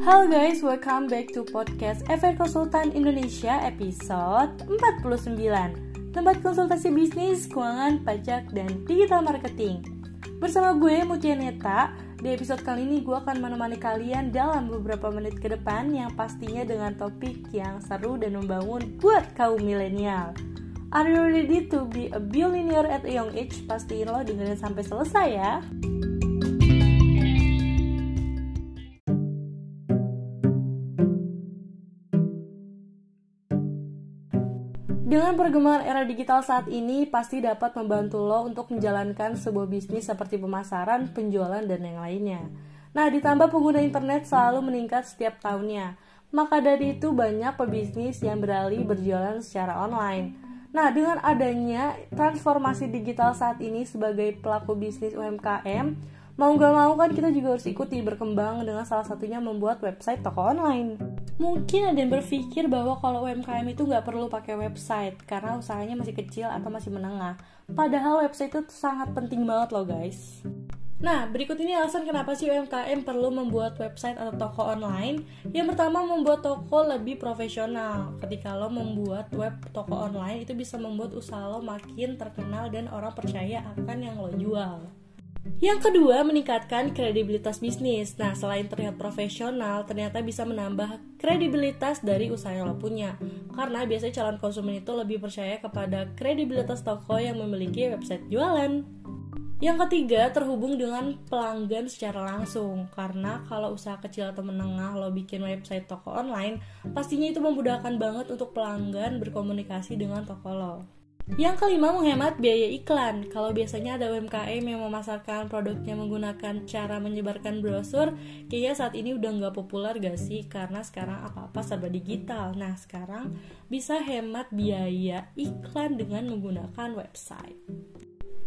Halo guys, welcome back to podcast FR Konsultan Indonesia episode 49 Tempat konsultasi bisnis, keuangan, pajak, dan digital marketing Bersama gue Neta. di episode kali ini gue akan menemani kalian dalam beberapa menit ke depan Yang pastinya dengan topik yang seru dan membangun buat kaum milenial Are you ready to be a billionaire at a young age? Pastiin lo dengerin sampai selesai ya Dengan perkembangan era digital saat ini, pasti dapat membantu lo untuk menjalankan sebuah bisnis seperti pemasaran, penjualan, dan yang lainnya. Nah, ditambah pengguna internet selalu meningkat setiap tahunnya. Maka dari itu banyak pebisnis yang beralih berjualan secara online. Nah, dengan adanya transformasi digital saat ini sebagai pelaku bisnis UMKM, mau gak mau kan kita juga harus ikuti berkembang dengan salah satunya membuat website toko online. Mungkin ada yang berpikir bahwa kalau UMKM itu nggak perlu pakai website karena usahanya masih kecil atau masih menengah. Padahal website itu sangat penting banget loh guys. Nah, berikut ini alasan kenapa sih UMKM perlu membuat website atau toko online. Yang pertama, membuat toko lebih profesional. Ketika lo membuat web toko online, itu bisa membuat usaha lo makin terkenal dan orang percaya akan yang lo jual. Yang kedua, meningkatkan kredibilitas bisnis. Nah, selain terlihat profesional, ternyata bisa menambah kredibilitas dari usaha yang lo punya. Karena biasanya calon konsumen itu lebih percaya kepada kredibilitas toko yang memiliki website jualan. Yang ketiga, terhubung dengan pelanggan secara langsung. Karena kalau usaha kecil atau menengah lo bikin website toko online, pastinya itu memudahkan banget untuk pelanggan berkomunikasi dengan toko lo. Yang kelima, menghemat biaya iklan. Kalau biasanya ada UMKM yang memasarkan produknya menggunakan cara menyebarkan brosur, kayaknya saat ini udah nggak populer gak sih? Karena sekarang apa-apa serba digital. Nah, sekarang bisa hemat biaya iklan dengan menggunakan website.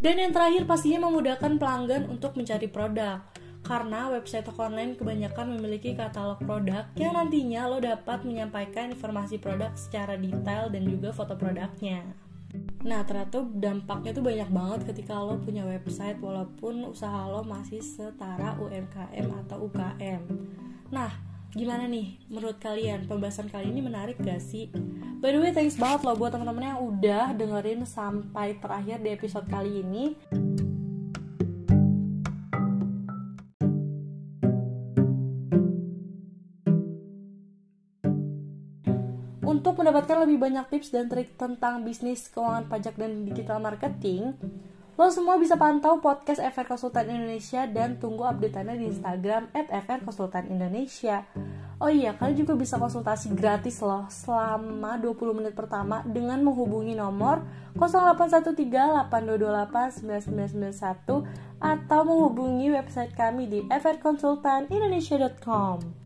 Dan yang terakhir pastinya memudahkan pelanggan untuk mencari produk karena website toko online kebanyakan memiliki katalog produk yang nantinya lo dapat menyampaikan informasi produk secara detail dan juga foto produknya. Nah ternyata dampaknya tuh banyak banget ketika lo punya website walaupun usaha lo masih setara UMKM atau UKM. Nah gimana nih menurut kalian pembahasan kali ini menarik gak sih? By the way thanks banget loh buat teman-teman yang udah dengerin sampai terakhir di episode kali ini. Untuk mendapatkan lebih banyak tips dan trik tentang bisnis, keuangan pajak, dan digital marketing, lo semua bisa pantau podcast FR Konsultan Indonesia dan tunggu update-annya di Instagram at FR Konsultan Indonesia. Oh iya, kalian juga bisa konsultasi gratis loh selama 20 menit pertama dengan menghubungi nomor 0813-8228-9991 atau menghubungi website kami di frkonsultanindonesia.com.